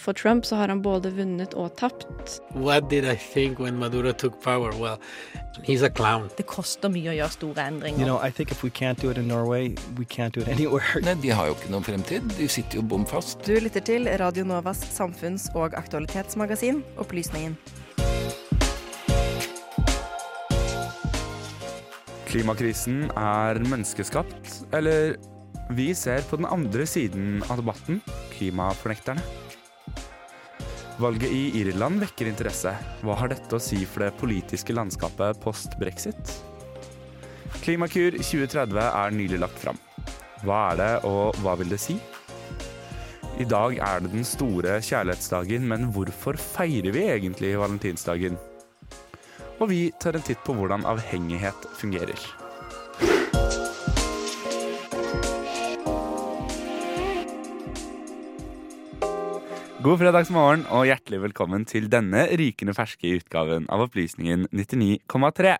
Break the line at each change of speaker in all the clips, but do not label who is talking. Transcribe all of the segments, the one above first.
For Trump så har han både vunnet og tapt.
What did I think when Maduro took power? Well, he's a clown.
Det koster mye å gjøre store endringer.
You know, I think if we can't do it in Norway, we can't do it anywhere.
Nei, De har jo ikke noen fremtid. De sitter jo bom fast.
Du lytter til Radio Novas samfunns- og aktualitetsmagasin Opplysningen.
Klimakrisen er menneskeskapt, eller vi ser på den andre siden av debatten, klimafornekterne. Valget i Irland vekker interesse. Hva har dette å si for det politiske landskapet post brexit? Klimakur 2030 er nylig lagt fram. Hva er det, og hva vil det si? I dag er det den store kjærlighetsdagen, men hvorfor feirer vi egentlig valentinsdagen? Og vi tar en titt på hvordan avhengighet fungerer. God fredagsmorgen og hjertelig velkommen til denne rykende ferske utgaven av Opplysningen 99,3.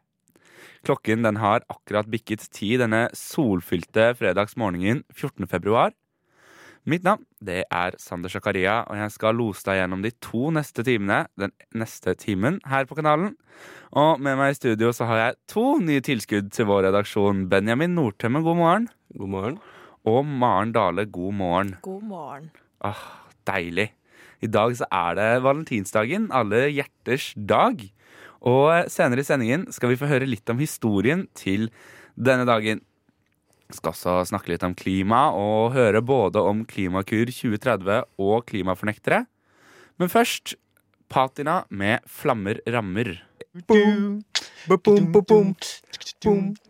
Klokken den har akkurat bikket ti denne solfylte fredagsmorgenen 14. februar. Mitt navn det er Sander Zakaria, og jeg skal lose deg gjennom de to neste timene den neste timen her på kanalen. Og med meg i studio så har jeg to nye tilskudd til vår redaksjon. Benjamin Nordtømme, god morgen.
God morgen.
Og Maren Dale, god morgen.
God morgen.
Åh, deilig. I dag så er det valentinsdagen, alle hjerters dag. Og senere i sendingen skal vi få høre litt om historien til denne dagen. Vi skal også snakke litt om klima og høre både om Klimakur 2030 og klimafornektere. Men først Patina med Flammer rammer.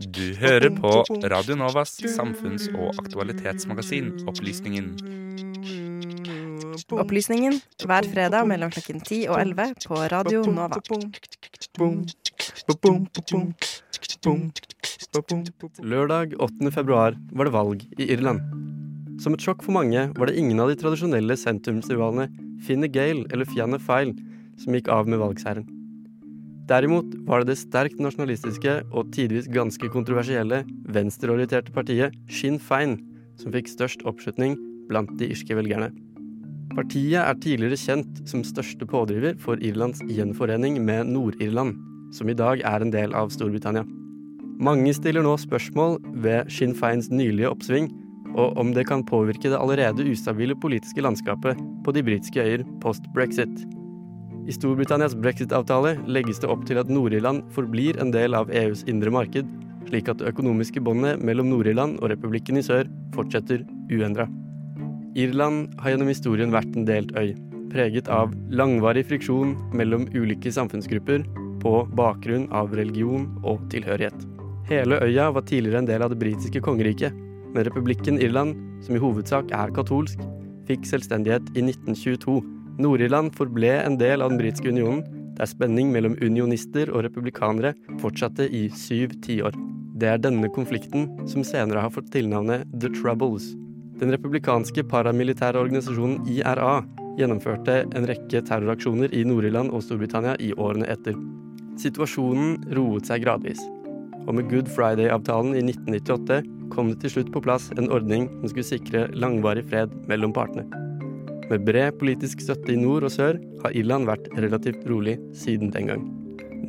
Du hører på Radio Novas samfunns- og aktualitetsmagasin Opplysningen.
Opplysningen hver fredag mellom klokken 10 og 11 på Radio Nova.
Lørdag 8. februar var det valg i Irland. Som et sjokk for mange var det ingen av de tradisjonelle sentrumsrivalene Fine Gale eller Fianna Feil som gikk av med valgseieren. Derimot var det det sterkt nasjonalistiske og tidvis ganske kontroversielle venstreorienterte partiet Sinn Fein som fikk størst oppslutning blant de irske velgerne. Partiet er tidligere kjent som største pådriver for Irlands gjenforening med Nord-Irland, som i dag er en del av Storbritannia. Mange stiller nå spørsmål ved Sinn Feins nylige oppsving, og om det kan påvirke det allerede ustabile politiske landskapet på de britiske øyer post brexit. I Storbritannias brexit-avtale legges det opp til at Nord-Irland forblir en del av EUs indre marked, slik at det økonomiske båndet mellom Nord-Irland og republikken i sør fortsetter uendra. Irland har gjennom historien vært en delt øy, preget av langvarig friksjon mellom ulike samfunnsgrupper på bakgrunn av religion og tilhørighet. Hele øya var tidligere en del av det britiske kongeriket, men republikken Irland, som i hovedsak er katolsk, fikk selvstendighet i 1922. Nord-Irland forble en del av den britiske unionen, der spenning mellom unionister og republikanere fortsatte i syv tiår. Det er denne konflikten som senere har fått tilnavnet The Troubles. Den republikanske paramilitære organisasjonen IRA gjennomførte en rekke terroraksjoner i Nord-Irland og Storbritannia i årene etter. Situasjonen roet seg gradvis, og med Good Friday-avtalen i 1998 kom det til slutt på plass en ordning som skulle sikre langvarig fred mellom partene. Med bred politisk støtte i nord og sør har Irland vært relativt rolig siden den gang.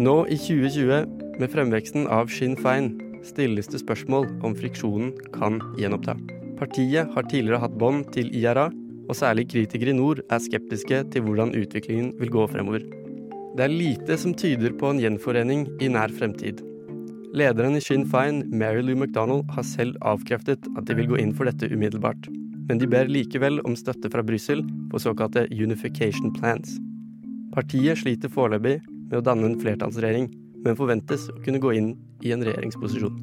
Nå i 2020, med fremveksten av Sinn Fein, stilles det spørsmål om friksjonen kan gjenoppta. Partiet har tidligere hatt bånd til IRA, og særlig kritikere i nord er skeptiske til hvordan utviklingen vil gå fremover. Det er lite som tyder på en gjenforening i nær fremtid. Lederen i Sinn Fein, Mary Lou MacDonald, har selv avkreftet at de vil gå inn for dette umiddelbart. Men de ber likevel om støtte fra Brussel på såkalte unification plans. Partiet sliter foreløpig med å danne en flertallsregjering, men forventes å kunne gå inn i en regjeringsposisjon.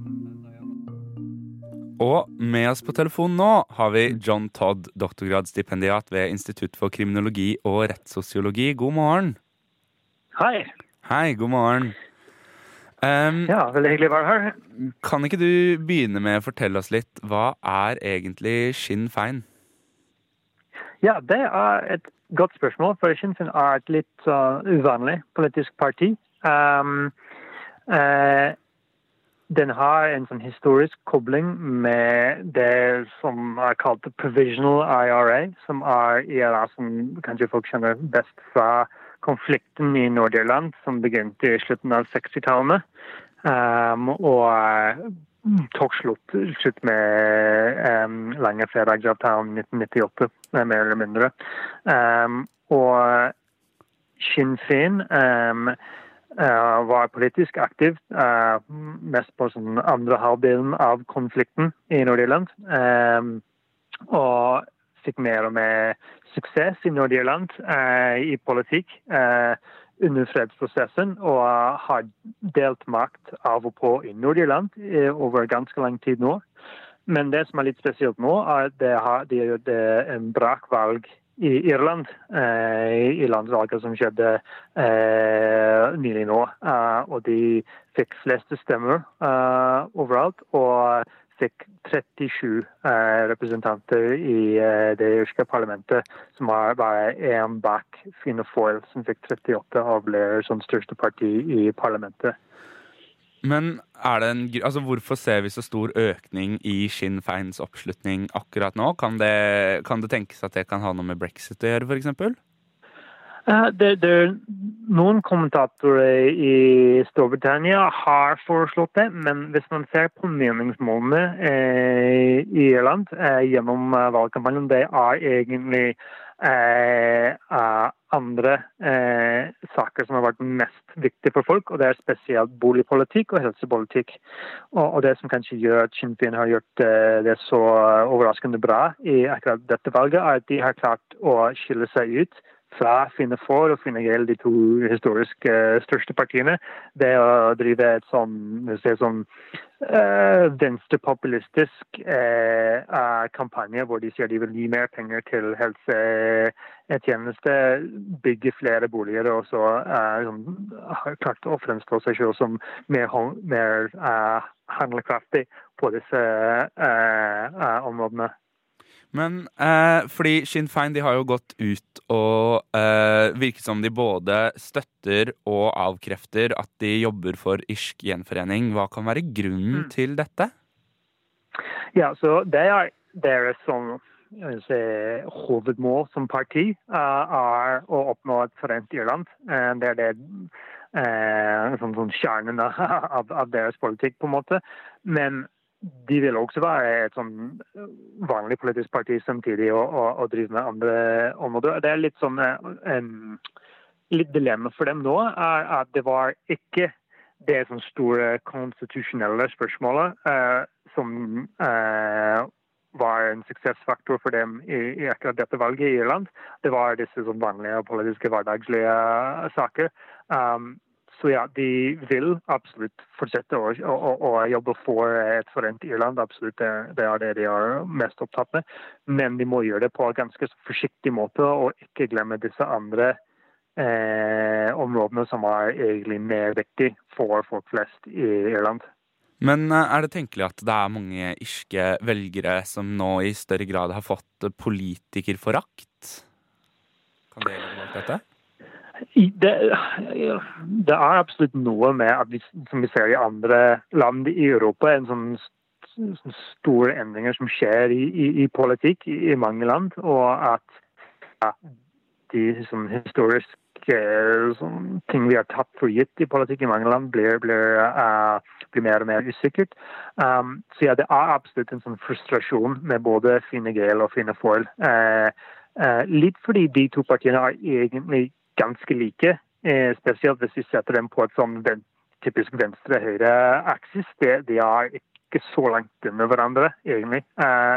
Og med oss på telefon nå har vi John Todd, doktorgradsstipendiat ved Institutt for kriminologi og rettssosiologi. God morgen.
Hei.
Hei, god morgen. Um,
Ja, veldig hyggelig å være her.
Kan ikke du begynne med å fortelle oss litt hva er egentlig Sinn Fein?
Ja, det er et godt spørsmål, for Sinn Fein er et litt uh, uvanlig politisk parti. Um, eh, den har en sånn historisk kobling med det som er kalt provisional IRA, som er IRA som kanskje folk kjenner best fra konflikten i Nord-Irland, som begynte i slutten av 60-tallene. Um, og tok slutt, slutt med um, lange fredagsavtalen 1998, uh, mer eller mindre. Um, og Sinn Féin um, var politisk aktiv, uh, mest på sånn andre halvdelen av konflikten i Nord-Irland. Um, og fikk mer og mer suksess i Nord-Irland i politikk under fredsprosessen, og har delt makt av og på i Nord-Irland over ganske lang tid nå. Men det som er litt spesielt nå, er at det, har, gjort en brakvalg i Irland, eh, i landslaget som skjedde eh, nylig nå. Eh, og de fikk fleste stemmer overalt. Og fikk 37 eh, representanter i eh, det irske parlamentet, som er bare én bak Fine Foyle, som fikk 38 av sånn største parti i parlamentet.
Men en, altså hvorfor ser vi så stor økning i Sinn Feins oppslutning akkurat nå? Kan det, kan det tenkes at det kan ha noe med brexit å gjøre, f.eks.?
Uh, det, det, noen kommentatorer i Storbritannia har foreslått det, men hvis man ser på meningsmålene eh, i Irland eh, gjennom uh, valgkampanjen, det er egentlig Eh, andre eh, saker som har vært mest viktige for folk, og det er spesielt boligpolitikk og helsepolitikk. Og det som kanskje gjør at Sinn Féin har gjort eh, det så overraskende bra i akkurat dette valget, er at de har klart å skille seg ut fra Finne for og finne gjeld de to historisk uh, største partiene, det å drive et sånn, sånn uh, venstrepopulistisk uh, kampanje hvor de sier de vil gi mer penger til helsetjeneste, bygge flere boliger og så uh, har klart å fremstå seg selv som mer, mer handlekraftig på disse områdene.
Men eh, fordi Sinn Fein de har jo gått ut og eh, virket som de både støtter og avkrefter at de jobber for irsk gjenforening. Hva kan være grunnen mm. til dette?
Ja, så Det er deres som si, hovedmål som parti uh, er å oppnå et forent Irland. Uh, det er det uh, sånn, sånn kjernen av, av, deres politikk, på en måte. Men de vil også være et sånn eh, vanlig politisk parti samtidig og, og, og drive med andre områder. Det er litt sånn en, litt dilemma for dem nå er at det var ikke det sånn store konstitusjonelle spørsmålet uh, som uh, var en suksessfaktor for dem i, i, akkurat dette valget i Irland. Det var disse sånn vanlige politiske hverdagslige saker. Um, så ja, de vil absolutt fortsette å, å, å jobbe for et forent Irland. Absolutt, det, er det de er mest opptatt med. Men de må gjøre det på en ganske forsiktig måte, og ikke glemme disse andre eh, områdene som er egentlig mer viktig for folk flest i Irland.
Men eh, er det tenkelig at det er mange irske velgere som nå i større grad har fått politikerforakt? Kan det gjelde dette?
Det, det, er absolutt noe med at vi, som vi ser i andre land i Europa, en sånn, sånn store endringer som skjer i, i, i politikk i, mange land, og at ja, de sånn, historiske sånn, ting vi har tatt for gitt i politikk i mange land, blir, blir, uh, blir mer og mer usikkert. Um, så ja, det er absolutt en sånn frustrasjon med både Fine Gael og Fine Foyle. Uh, uh, litt fordi de to partiene er egentlig ganske like. Eh, spesielt hvis vi setter dem på et sånn typisk venstre-høyre-aksis. De, de, er ikke så langt med hverandre, egentlig. Uh,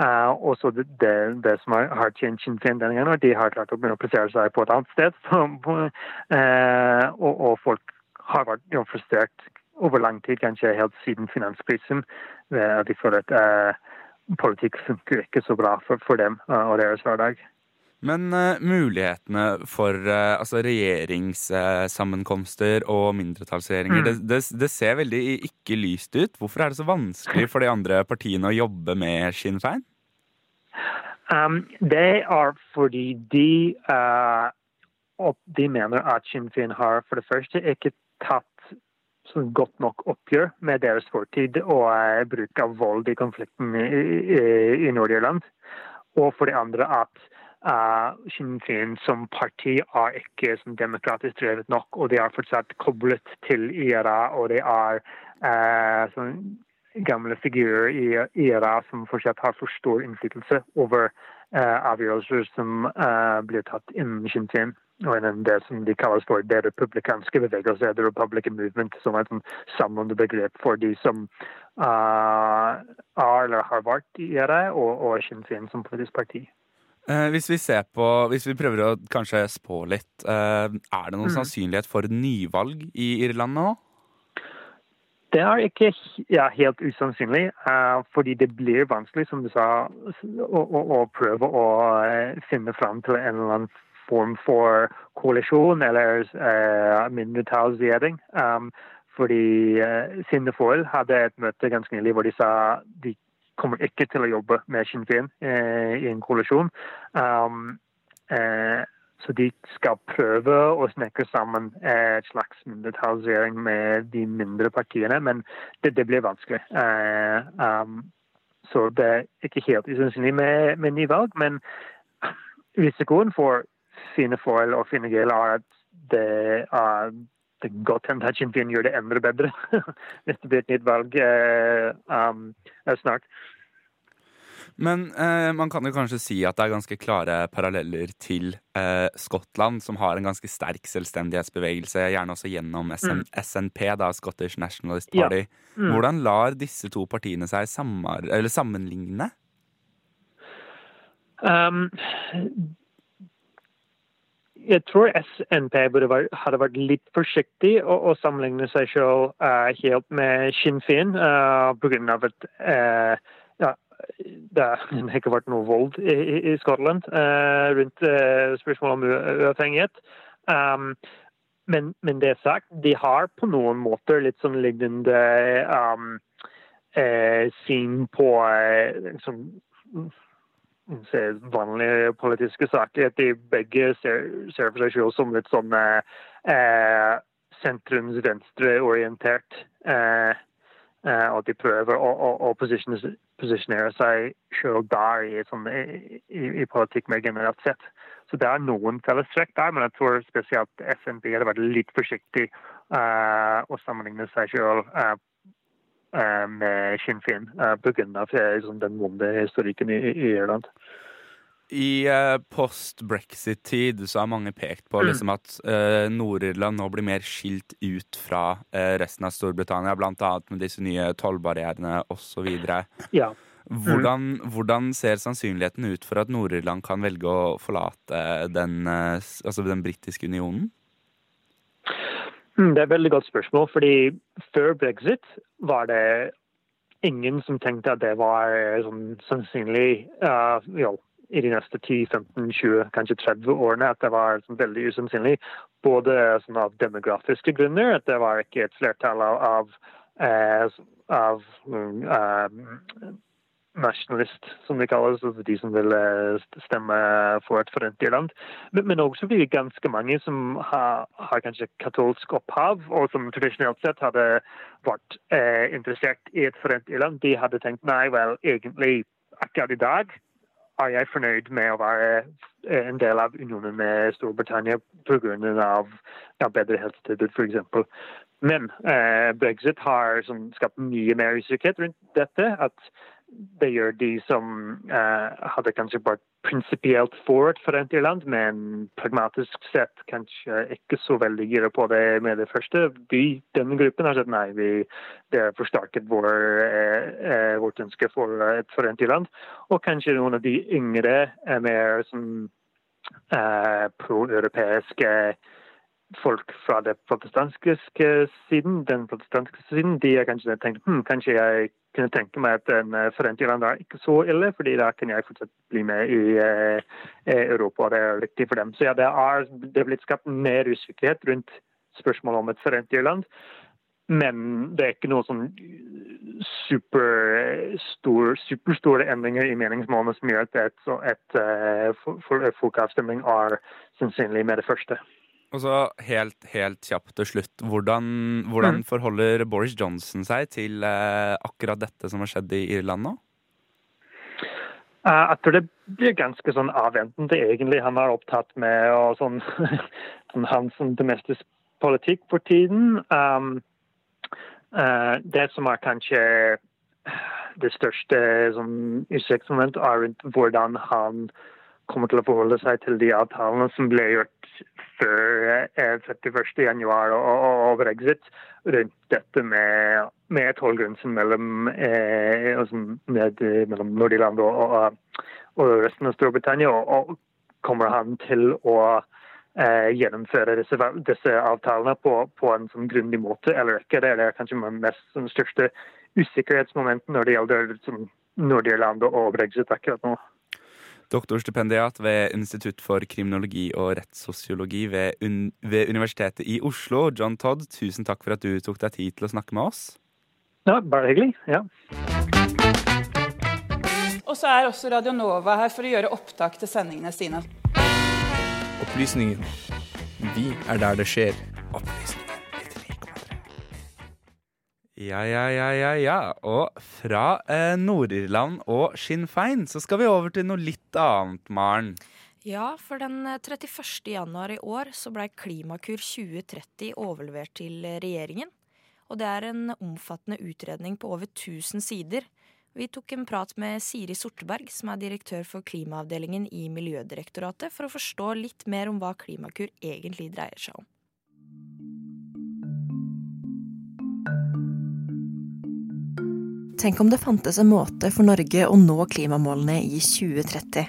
uh, også det, det, det, som har tjent Sinn Féin denne gangen, de har klart å begynne å plassere seg på et annet sted. Uh, og, og, folk har vært jo, frustrert over lang tid, kanskje helt siden finanskrisen. De føler at politikk funker ikke så bra for, for dem og deres hverdag.
Men uh, mulighetene for uh, altså regjeringssammenkomster uh, og mindretallsregjeringer, mm. det, det, det, ser veldig ikke lyst ut. Hvorfor er det så vanskelig for de andre partiene å jobbe med Sinn Fein?
Um, det er fordi de, de mener at Sinn Féin har for det første ikke tatt sånn godt nok oppgjør med deres fortid og eh, bruk av vold i konflikten i, i, i Nord-Irland. Og for det andre at uh, Sinn Féin som parti er ikke sånn, demokratisk drevet nok, og de er fortsatt koblet til IRA, og det er uh, gamle figurer i IRA som fortsatt har for stor innflytelse over uh, avgjørelser som blir tatt innen Sinn Féin og innen det som de kalles for det republikanske bevegelse, The Republican Movement, som er et sånn samlende begrep for de som er eller har vært i IRA, og, og Sinn Féin som politisk parti.
Eh, hvis vi ser på, hvis vi prøver å kanskje spå litt, eh, er det noen mm. sannsynlighet for nyvalg i Irland nå?
Det er ikke ja, helt usannsynlig, uh, fordi det blir vanskelig, som du sa, å, å, å prøve å uh, finne fram til en eller annen form for koalisjon eller uh, mindretallsregjering. Um, fordi uh, Sinde Foyle hadde et møte ganske nylig hvor de sa de kommer ikke til å jobbe med Sinn Féin eh, i en koalisjon. Um, eh, så de skal prøve å snekre sammen et slags mindretallsregjering med de mindre partiene, men det, det blir vanskelig. Uh, um, så det er ikke helt usannsynlig med, med nyvalg, men risikoen for Fine Foil og Fine Gale er at det er det kan godt hende at Sinn Féin gjør det enda bedre hvis det blir et nytt valg uh, um, snart.
Men eh, man kan jo kanskje si at det er ganske klare paralleller til eh, Skottland, som har en ganske sterk selvstendighetsbevegelse, gjerne også gjennom SN mm. SNP, da, Scottish Nationalist Party. Ja. Mm. Hvordan lar disse to partiene seg sammenligne? Um,
jeg tror SNP hadde vært litt forsiktig å, å sammenligne seg selv uh, helt med Sinn Féin uh, pga. at uh, det har ikke vært noe vold i, i Skottland uh, rundt uh, spørsmålet om uavhengighet. Um, men, men, det sagt, de har på noen måter litt sånn lignende um, eh, syn på liksom, vanlige politiske saker. At de begge ser, for seg selv som litt sånn sentrums-venstreorientert. Uh, og at de prøver å, å, å posisjonere seg sjøl der i, sånn, i, i, politikk mer generelt sett. Så det er noen fellestrekk der, men jeg tror spesielt SNB hadde vært litt forsiktig uh, å sammenligne seg sjøl uh, uh, med Sinn Féin uh, pga. Uh, den vonde historikken i, i Irland.
I uh, post-brexit-tid så har mange pekt på mm. liksom, at uh, Nord-Irland nå blir mer skilt ut fra uh, resten av Storbritannia, bl.a. med disse nye tollbarrierene osv.
Ja.
Mm. Hvordan, hvordan, ser sannsynligheten ut for at Nord-Irland kan velge å forlate den, altså den britiske unionen?
Mm, det er et veldig godt spørsmål, fordi før brexit var det ingen som tenkte at det var sånn sannsynlig uh, jo, i de neste 10-15-20, kanskje 30 årene at det var sånn, veldig usannsynlig. Både sånn, av demografiske grunner, at det var ikke et flertall av, av, eh, av um, nasjonalist, som det kalles, altså de som vil eh, stemme for et forent Irland. Men, men også fordi ganske mange som har, har, kanskje katolsk opphav, og som tradisjonelt sett hadde vært eh, interessert i et forent Irland, de hadde tenkt nei, vel, egentlig akkurat i dag er jeg fornøyd med å være eh, en del av unionen med Storbritannia pga. Bedre helsetilbud, f.eks. Men eh, brexit har som, skapt mye mer usikkerhet rundt dette. At det gjør de som eh, hadde kanskje vært prinsipielt for et forent Irland, men pragmatisk sett kanskje ikke så veldig gira på det med det første. Vi, denne gruppen har sagt nei, vi, det har forsterket vår, eh, vårt ønske for et forent Irland. Og kanskje noen av de yngre er mer sånn eh, pro-europeiske folk fra den protestantiske siden, den protestantiske siden, de har kanskje tenkt hm, kanskje jeg kunne tenke meg at en eh, forent Iran er ikke så ille, fordi da kan jeg fortsatt bli med i eh, Europa. og Det er viktig for dem. Så ja, det er, det blitt skapt mer usikkerhet rundt spørsmålet om et forent Irland. Men det er ikke noe sånn superstore super endringer i meningsmålene som gjør at et, et, et, et folkeavstemning er sannsynlig med det første.
Og så helt, helt kjapt til slutt. Hvordan, hvordan
Mm.
forholder Boris Johnson seg til eh, akkurat dette som har skjedd i Irland nå?
Eh, jeg tror det blir ganske sånn avventende, egentlig. Han er opptatt med og sånn, hans domestisk politikk for tiden. Um, uh, det som er kanskje det største sånn, usikkerhetsmomentet, er rundt hvordan han kommer til å forholde seg til de avtalene som ble gjort før eh, 31. januar og, og, og brexit, rundt dette med, med tollgrensen mellom, eh, altså eh, mellom Nordirland og, og, og resten av Storbritannia. Og, kommer han til å eh, gjennomføre disse, disse avtalene på, på en sånn grundig måte eller ikke? Det er kanskje mest sånn, største usikkerhetsmomenten når det gjelder sånn, Nordirland og brexit akkurat nå.
Doktorstipendiat ved Institutt for kriminologi og rettssosiologi ved, un ved Universitetet i Oslo, John Todd, tusen takk for at du tok deg tid til å snakke med oss.
Ja, bare hyggelig. ja.
Og så er også Radio Nova her for å gjøre opptak til sendingene sine.
Opplysningen. Vi er der det skjer.
Ja, ja, ja, ja, ja. Og fra eh, Nord-Irland og Sinn Fein så skal vi over til noe litt annet, Maren.
Ja, for den 31. januar i år så blei Klimakur 2030 overlevert til regjeringen. Og det er en omfattende utredning på over 1000 sider. Vi tok en prat med Siri Sorteberg, som er direktør for klimaavdelingen i Miljødirektoratet, for å forstå litt mer om hva Klimakur egentlig dreier seg om. Tenk om det fantes en måte for Norge å nå klimamålene i 2030.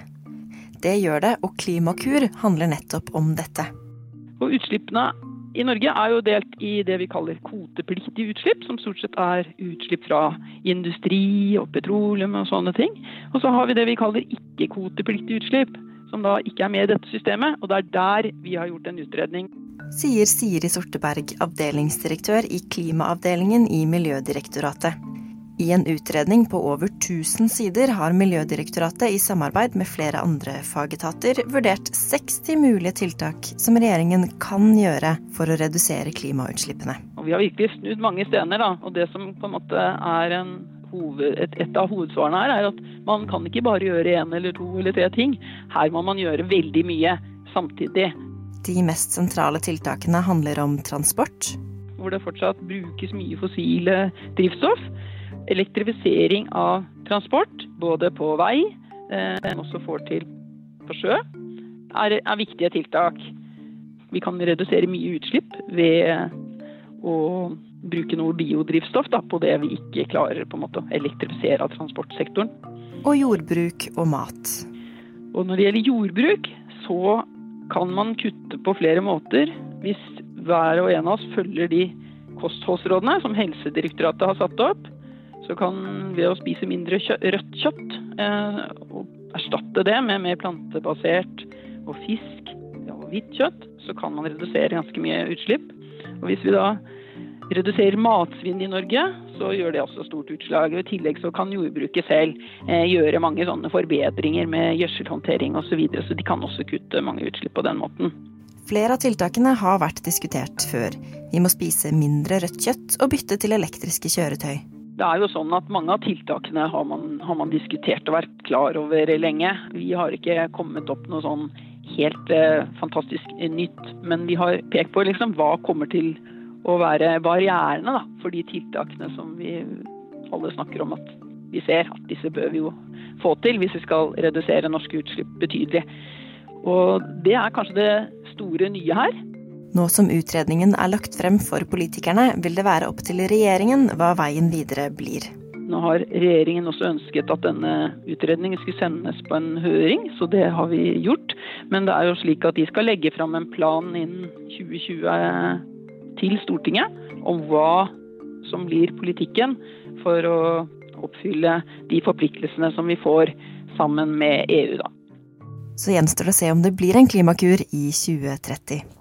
Det gjør det, og Klimakur handler nettopp om dette.
Og utslippene i Norge er jo delt i det vi kaller kvotepliktige utslipp, som stort sett er utslipp fra industri og petroleum og sånne ting. Og så har vi det vi kaller ikke-kvotepliktige utslipp, som da ikke er med i dette systemet. Og det er der vi har gjort en utredning.
Sier Siri Sorteberg, avdelingsdirektør i klimaavdelingen i Miljødirektoratet. I en utredning på over 1000 sider har Miljødirektoratet i samarbeid med flere andre fagetater vurdert 60 mulige tiltak som regjeringen kan gjøre for å redusere klimautslippene.
Og vi har virkelig snudd mange stener, da. Og det som på en måte er en hoved, et, et av hovedsvarene her, er at man kan ikke bare gjøre én eller to eller tre ting. Her må man gjøre veldig mye samtidig.
De mest sentrale tiltakene handler om transport.
Hvor det fortsatt brukes mye fossile drivstoff elektrifisering av transport, både på vei, eh, men også får til på sjø, er, er, viktige tiltak. Vi kan redusere mye utslipp ved å bruke noe biodrivstoff da, på det vi ikke klarer på en måte, å elektrifisere av transportsektoren.
Og jordbruk og mat.
Og når det gjelder jordbruk, så kan man kutte på flere måter hvis hver og en av oss følger de kostholdsrådene som Helsedirektoratet har satt opp så kan ved å spise mindre kjø rødt kjøtt eh, og erstatte det med mer plantebasert og fisk og hvitt kjøtt, så kan man redusere ganske mye utslipp. Og hvis vi da reduserer matsvinn i Norge, så gjør det også stort utslag. I tillegg så kan jordbruket selv eh, gjøre mange sånne forbedringer med gjødselhåndtering osv., så, videre, så de kan også kutte mange utslipp på den måten.
Flere av tiltakene har vært diskutert før. Vi må spise mindre rødt kjøtt og bytte til elektriske kjøretøy.
Det er jo sånn at Mange av tiltakene har man, har man, diskutert og vært klar over lenge. Vi har ikke kommet opp noe sånn helt eh, fantastisk nytt. Men vi har pekt på liksom, hva kommer til å være barrierene da, for de tiltakene som vi alle snakker om at vi ser. At disse bør vi jo få til hvis vi skal redusere norske utslipp betydelig. Og Det er kanskje det store nye her.
Nå som utredningen er lagt frem for politikerne, vil det være opp til regjeringen hva veien videre blir.
Nå har regjeringen også ønsket at denne utredningen skulle sendes på en høring, så det har vi gjort. Men det er jo slik at de skal legge fram en plan innen 2020 til Stortinget om hva som blir politikken for å oppfylle de forpliktelsene som vi får sammen med EU, da.
Så gjenstår det å se om det blir en klimakur i 2030.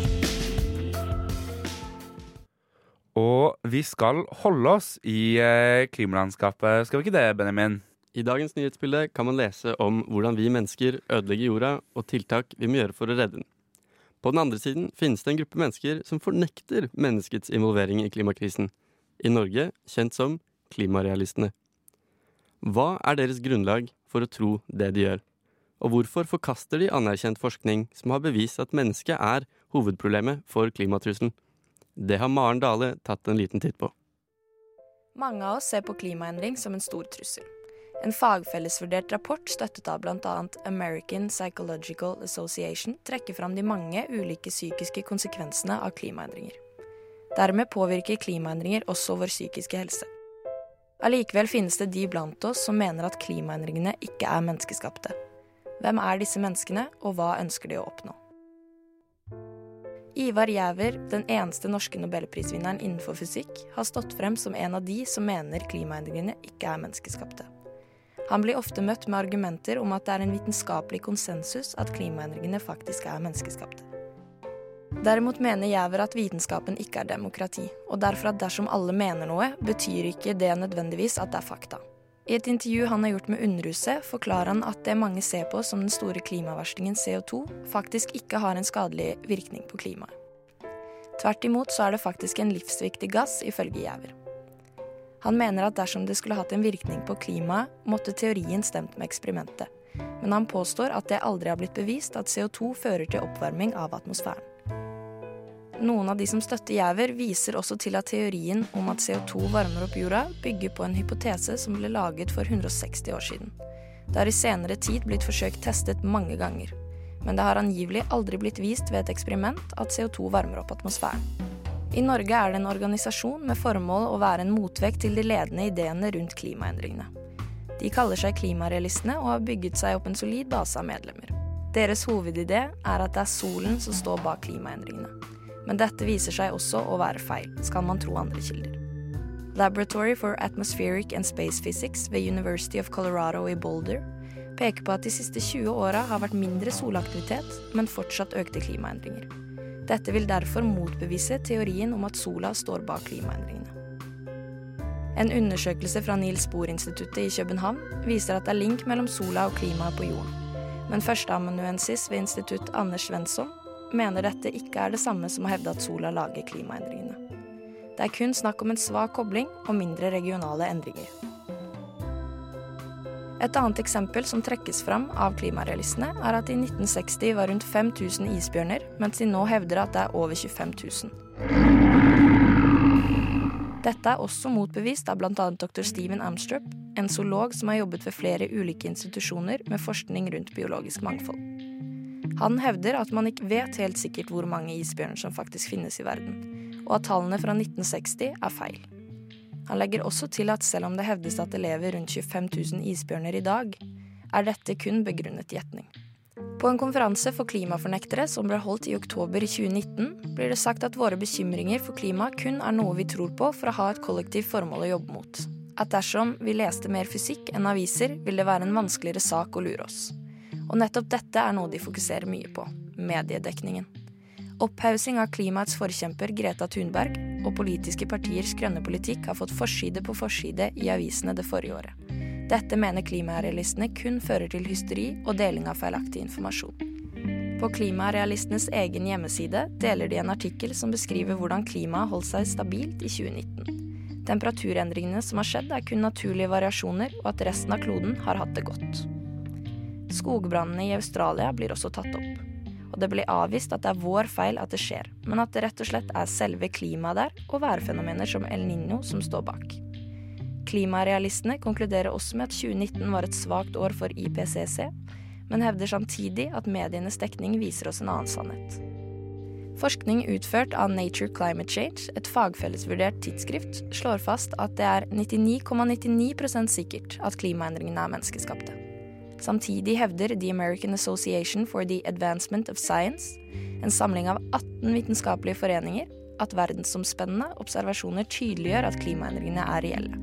Vi skal holde oss i eh, klimalandskapet, skal vi ikke det, Benjamin?
I dagens nyhetsbilde kan man lese om hvordan vi mennesker ødelegger jorda, og tiltak vi må gjøre for å redde den. På den andre siden finnes det en gruppe mennesker som fornekter menneskets involvering i klimakrisen. I Norge kjent som klimarealistene. Hva er deres grunnlag for å tro det de gjør? Og hvorfor forkaster de anerkjent forskning som har bevist at mennesket er hovedproblemet for klimatrusselen? Det har Maren Dale tatt en liten titt på.
Mange av oss ser på klimaendring som en stor trussel. En fagfellesvurdert rapport støttet av bl.a. American Psychological Association trekker fram de mange ulike psykiske konsekvensene av klimaendringer. Dermed påvirker klimaendringer også vår psykiske helse. Allikevel finnes det de blant oss som mener at klimaendringene ikke er menneskeskapte. Hvem er disse menneskene, og hva ønsker de å oppnå? Ivar Giæver, den eneste norske nobelprisvinneren innenfor fysikk, har stått frem som en av de som mener klimaendringene ikke er menneskeskapte. Han blir ofte møtt med argumenter om at det er en vitenskapelig konsensus at klimaendringene faktisk er menneskeskapte. Derimot mener Giæver at vitenskapen ikke er demokrati, og derfor at dersom alle mener noe, betyr ikke det nødvendigvis at det er fakta. I et intervju han har gjort med Underhuset, forklarer han at det mange ser på som den store klimaverstingen CO2, faktisk ikke har en skadelig virkning på klimaet. Tvert imot så er det faktisk en livsviktig gass, ifølge Giæver. Han mener at dersom det skulle hatt en virkning på klimaet, måtte teorien stemt med eksperimentet. Men han påstår at det aldri har blitt bevist at CO2 fører til oppvarming av atmosfæren. Noen av de som støtter Giæver, viser også til at teorien om at CO2 varmer opp jorda, bygger på en hypotese som ble laget for 160 år siden. Det har i senere tid blitt forsøkt testet mange ganger. Men det har angivelig aldri blitt vist ved et eksperiment at CO2 varmer opp atmosfæren. I Norge er det en organisasjon med formål å være en motvekt til de ledende ideene rundt klimaendringene. De kaller seg Klimarealistene og har bygget seg opp en solid base av medlemmer. Deres hovedidé er at det er solen som står bak klimaendringene. Men dette viser seg også å være feil, skal man tro andre kilder. Laboratory for Atmospheric and Space Physics ved University of Colorado i Boulder peker på at de siste 20 åra har vært mindre solaktivitet, men fortsatt økte klimaendringer. Dette vil derfor motbevise teorien om at sola står bak klimaendringene. En undersøkelse fra Niels Bohr-instituttet i København viser at det er link mellom sola og klimaet på jorden. Men førsteamanuensis ved institutt Anders Svensson mener dette ikke er det samme som å hevde at sola lager klimaendringene. Det er kun snakk om en svak kobling og mindre regionale endringer. Et annet eksempel som trekkes fram av klimarealistene, er at i 1960 var rundt 5000 isbjørner, mens de nå hevder at det er over 25 000. Dette er også motbevist av bl.a. dr. Steven Amstrup, en zoolog som har jobbet ved flere ulike institusjoner med forskning rundt biologisk mangfold. Han hevder at man ikke vet helt sikkert hvor mange isbjørner som faktisk finnes i verden, og at tallene fra 1960 er feil. Han legger også til at selv om det hevdes at det lever rundt 25 000 isbjørner i dag, er dette kun begrunnet gjetning. På en konferanse for klimafornektere som ble holdt i oktober 2019, blir det sagt at våre bekymringer for klima kun er noe vi tror på for å ha et kollektivt formål å jobbe mot. At dersom vi leste mer fysikk enn aviser, vil det være en vanskeligere sak å lure oss. Og nettopp dette er noe de fokuserer mye på mediedekningen. Opphaussing av klimaets forkjemper Greta Thunberg og politiske partiers grønne politikk har fått forside på forside i avisene det forrige året. Dette mener klimarealistene kun fører til hysteri og deling av feilaktig informasjon. På klimarealistenes egen hjemmeside deler de en artikkel som beskriver hvordan klimaet holdt seg stabilt i 2019. Temperaturendringene som har skjedd, er kun naturlige variasjoner, og at resten av kloden har hatt det godt. Skogbrannene i Australia blir også tatt opp. Og det blir avvist at det er vår feil at det skjer, men at det rett og slett er selve klimaet der og værfenomener som El Niño som står bak. Klimarealistene konkluderer også med at 2019 var et svakt år for IPCC, men hevder samtidig at medienes dekning viser oss en annen sannhet. Forskning utført av Nature Climate Change, et fagfellesvurdert tidsskrift, slår fast at det er 99,99% sikkert at klimaendringene er menneskeskapte. Samtidig hevder The American Association for the Advancement of Science, en samling av 18 vitenskapelige foreninger, at verdensomspennende observasjoner tydeliggjør at klimaendringene er reelle,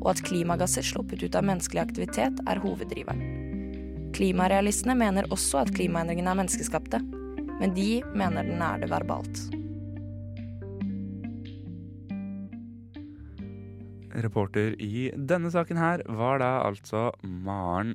og at klimagasser sluppet ut av menneskelig aktivitet er hoveddriveren. Klimarealistene mener også at klimaendringene er menneskeskapte, men de mener den er det verbalt.
Reporter i denne saken her var da altså Maren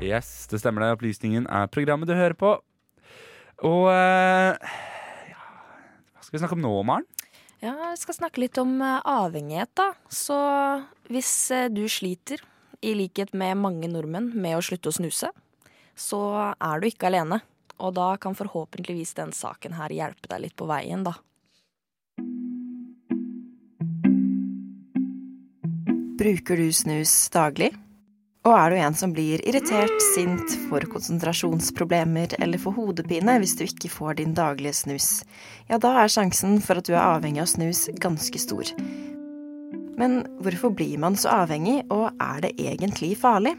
Yes, det stemmer det. Opplysningen er programmet du hører på. Og eh, ja, Hva skal vi snakke om nå, Maren?
Ja, vi skal snakke litt om eh, avhengighet, da. Så hvis eh, du sliter, i likhet med mange nordmenn, med å slutte å snuse, så er du ikke alene. Og da kan forhåpentligvis den saken her hjelpe deg litt på veien, da.
Bruker du snus daglig? Og er du en som blir irritert, sint, får konsentrasjonsproblemer eller får hodepine hvis du ikke får din daglige snus, ja, da er sjansen for at du er avhengig av snus ganske stor. Men hvorfor blir man så avhengig, og er det egentlig farlig?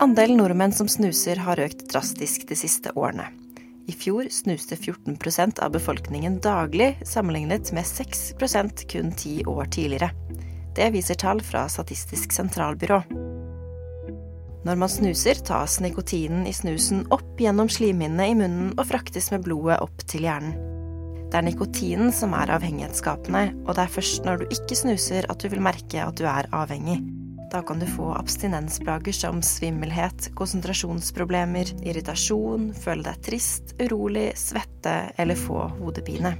Andelen nordmenn som snuser har økt drastisk de siste årene. I fjor snuste 14% av befolkningen daglig, sammenlignet med 6% kun ti år tidligere. Det viser tall fra Statistisk sentralbyrå. Når man snuser, tas nikotinen i snusen opp gjennom slimhinnene i munnen og fraktes med blodet opp til hjernen. Det er nikotinen som er avhengighetsskapende, og det er først når du ikke snuser at du vil merke at du er avhengig. Da kan du få abstinensplager som svimmelhet, konsentrasjonsproblemer, irritasjon, føle deg trist, urolig, svette eller få hodepine.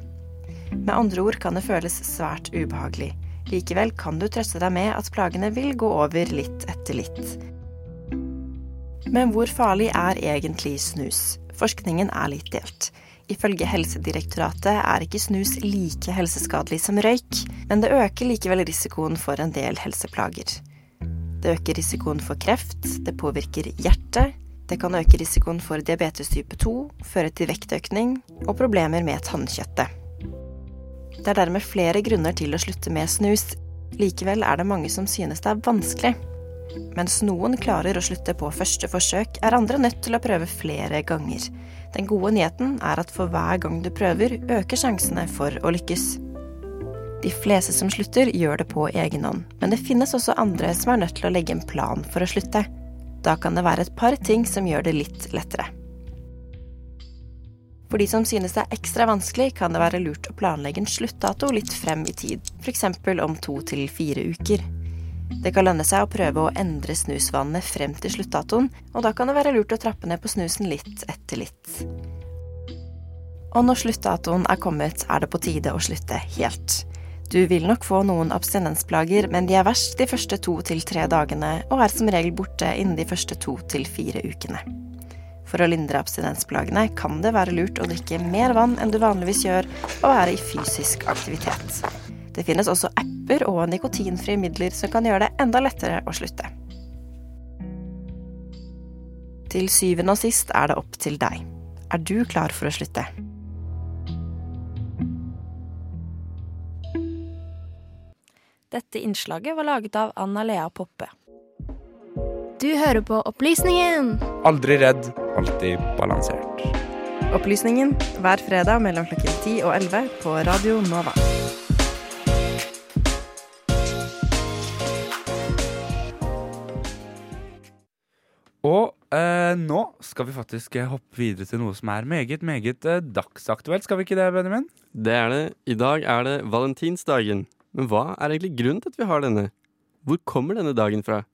Med andre ord kan det føles svært ubehagelig. Likevel kan du trøste deg med at plagene vil gå over litt etter litt. Men hvor farlig er egentlig snus? Forskningen er litt delt. Ifølge Helsedirektoratet er ikke snus like helseskadelig som røyk, men det øker likevel risikoen for en del helseplager. Det øker risikoen for kreft, det påvirker hjertet, det kan øke risikoen for diabetes type 2, føre til vektøkning og problemer med tannkjøttet. Det er dermed flere grunner til å slutte med snus. Likevel er det mange som synes det er vanskelig. Mens noen klarer å slutte på første forsøk, er andre nødt til å prøve flere ganger. Den gode nyheten er at for hver gang du prøver, øker sjansene for å lykkes. De fleste som slutter, gjør det på egen hånd, men det finnes også andre som er nødt til å legge en plan for å slutte. Da kan det være et par ting som gjør det litt lettere. For de som synes det er ekstra vanskelig, kan det være lurt å planlegge en sluttdato litt frem i tid, f.eks. om to til fire uker. Det kan lønne seg å prøve å endre snusvanene frem til sluttdatoen, og da kan det være lurt å trappe ned på snusen litt etter litt. Og når sluttdatoen er kommet, er det på tide å slutte helt. Du vil nok få noen abstinensplager, men de er verst de første to til tre dagene, og er som regel borte innen de første to til fire ukene. For å lindre abstinensplagene kan det være lurt å drikke mer vann enn du vanligvis gjør, og være i fysisk aktivitet. Det finnes også apper og nikotinfrie midler som kan gjøre det enda lettere å slutte. Til syvende og sist er det opp til deg. Er du klar for å slutte?
Dette innslaget var laget av Anna Lea Poppe.
Du hører på Opplysningen.
Aldri redd, alltid balansert.
Opplysningen hver fredag mellom klokken 10 og 11 på Radio Nova.
Og eh, nå skal vi faktisk eh, hoppe videre til noe som er meget, meget eh, dagsaktuelt. Skal vi ikke det, Benjamin?
Det er det. I dag er det valentinsdagen. Men hva er egentlig grunnen til at vi har denne? Hvor kommer denne dagen fra?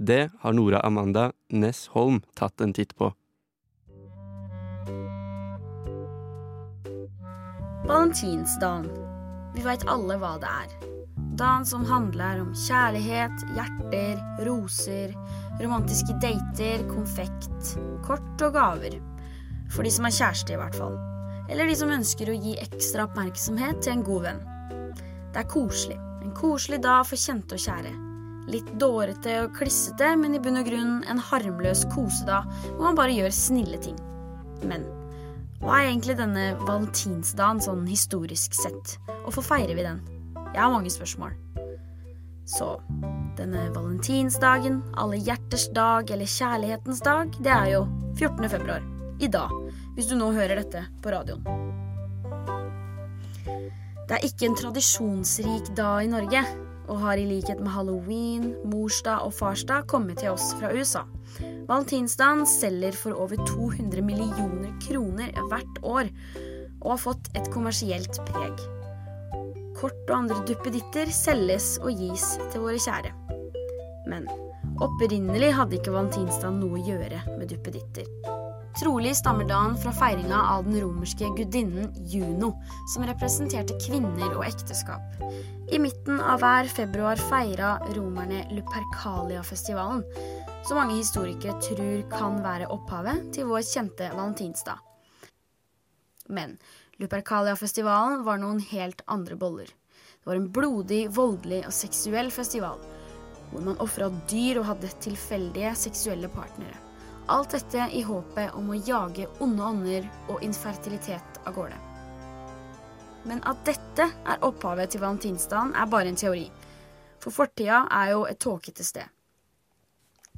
Det har Nora Amanda Ness Holm tatt en titt på.
Valentinsdagen. Vi veit alle hva det er. Dagen som handler om kjærlighet, hjerter, roser, romantiske dater, konfekt, kort og gaver. For de som er kjæreste, i hvert fall. Eller de som ønsker å gi ekstra oppmerksomhet til en god venn. Det er koselig. En koselig dag for kjente og kjære. Litt dårete og klissete, men i bunn og grunn en harmløs kosedag hvor man bare gjør snille ting. Men hva er egentlig denne valentinsdagen sånn historisk sett? Hvorfor feirer vi den? Jeg har mange spørsmål. Så denne valentinsdagen, alle hjerters dag eller kjærlighetens dag, det er jo 14. februar. I dag. Hvis du nå hører dette på radioen. Det er ikke en tradisjonsrik dag i Norge, og har i likhet med halloween, morsdag og farsdag kommet til oss fra USA. Valentinsdagen selger for over 200 millioner kroner hvert år, og har fått et kommersielt preg. Kort og andre duppeditter selges og gis til våre kjære. Men opprinnelig hadde ikke valentinsdagen noe å gjøre med duppeditter. Trolig stammer dagen fra feiringa av den romerske gudinnen Juno, som representerte kvinner og ekteskap. I midten av hver februar feira romerne Lupercalia-festivalen, som mange historikere tror kan være opphavet til vår kjente valentinsdag. Men Lupercalia-festivalen var noen helt andre boller. Det var en blodig, voldelig og seksuell festival, hvor man ofra dyr og hadde tilfeldige seksuelle partnere. Alt dette i håpet om å jage onde ånder og infertilitet av gårde. Men at dette er opphavet til valentinsdagen, er bare en teori. For fortida er jo et tåkete sted.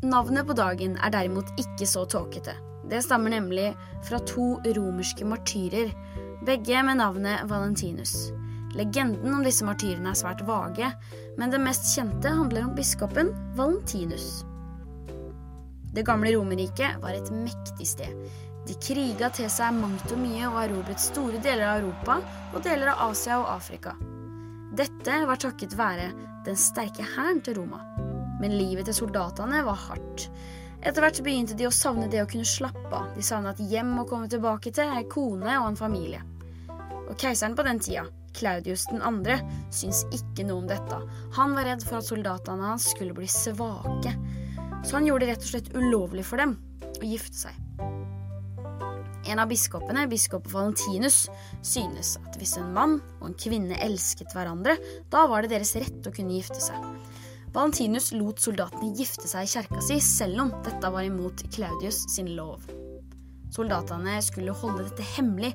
Navnet på dagen er derimot ikke så tåkete. Det stammer nemlig fra to romerske martyrer, begge med navnet Valentinus. Legenden om disse martyrene er svært vage, men det mest kjente handler om biskopen Valentinus. Det gamle Romerriket var et mektig sted. De kriga til seg mangt og mye og erobret store deler av Europa og deler av Asia og Afrika. Dette var takket være den sterke hæren til Roma. Men livet til soldatene var hardt. Etter hvert begynte de å savne det å kunne slappe av. De savna et hjem å komme tilbake til, ei kone og en familie. Og keiseren på den tida, Claudius 2., syntes ikke noe om dette. Han var redd for at soldatene hans skulle bli svake. Så han gjorde det rett og slett ulovlig for dem å gifte seg. En av biskopene, biskop Valentinus, synes at hvis en mann og en kvinne elsket hverandre, da var det deres rett å kunne gifte seg. Valentinus lot soldatene gifte seg i kjerka si, selv om dette var imot Claudius sin lov. Soldatene skulle holde dette hemmelig,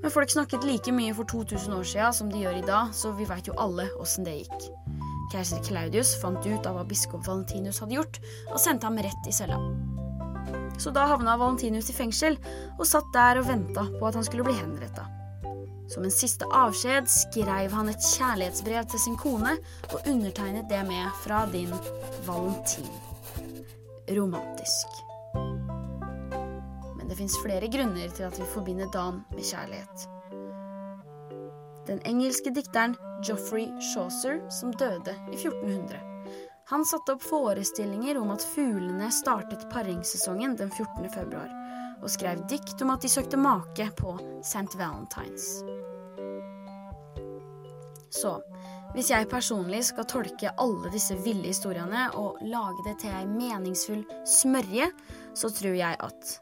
men folk snakket like mye for 2000 år siden som de gjør i dag, så vi veit jo alle åssen det gikk. Keiser Claudius fant ut av hva biskop Valentinus hadde gjort, og sendte ham rett i cella. Så da havna Valentinus i fengsel, og satt der og venta på at han skulle bli henretta. Som en siste avskjed skrev han et kjærlighetsbrev til sin kone, og undertegnet det med 'Fra din Valentin'. Romantisk. Men det fins flere grunner til at vi forbinder Dan med kjærlighet. Den engelske dikteren Joffrey Chaucer, som døde i 1400. Han satte opp forestillinger om at fuglene startet paringssesongen den 14. februar, og skrev dikt om at de søkte make på St. Valentines. Så hvis jeg personlig skal tolke alle disse ville historiene og lage det til ei meningsfull smørje, så tror jeg at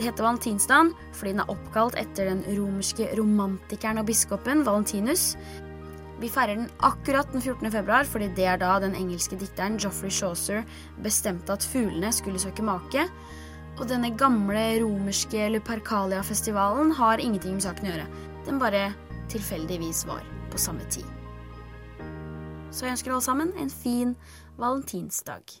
det heter valentinsdagen fordi den er oppkalt etter den romerske romantikeren og biskopen Valentinus. Vi feirer den akkurat den 14. februar fordi det er da den engelske dikteren Joffrey Chaucer bestemte at fuglene skulle søke make. Og denne gamle romerske Lupercalia-festivalen har ingenting med saken å gjøre. Den bare tilfeldigvis var på samme tid. Så jeg ønsker alle sammen en fin valentinsdag.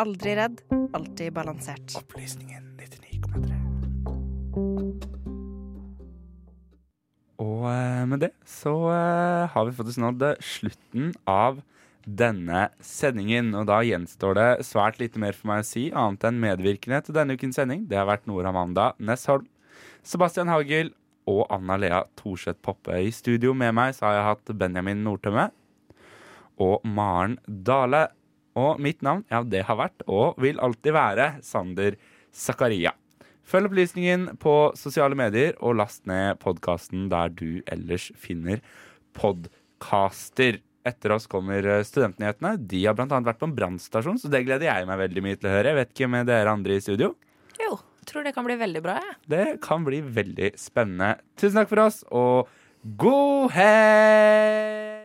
Aldri redd, alltid balansert.
Opplysningen 99,3. Og eh, med det så eh, har vi faktisk nådd eh, slutten av denne sendingen. Og da gjenstår det svært lite mer for meg å si, annet enn medvirkende til denne ukens sending. Det har vært Nora Amanda Nessholm, Sebastian Hagel og Anna Lea Thorseth Poppe. I studio med meg så har jeg hatt Benjamin Nordtømme og Maren Dale. Og mitt navn, ja, det har vært og vil alltid være Sander Zakaria. Følg opplysningen på sosiale medier, og last ned podkasten der du ellers finner podkaster. Etter oss kommer eh, Studentnyhetene. De har annet vært på en brannstasjon, så det gleder jeg meg veldig mye til å høre. Jeg vet ikke med dere andre i studio.
Jo, tror det kan bli veldig bra. Ja.
Det kan bli veldig spennende. Tusen takk for oss, og god helg!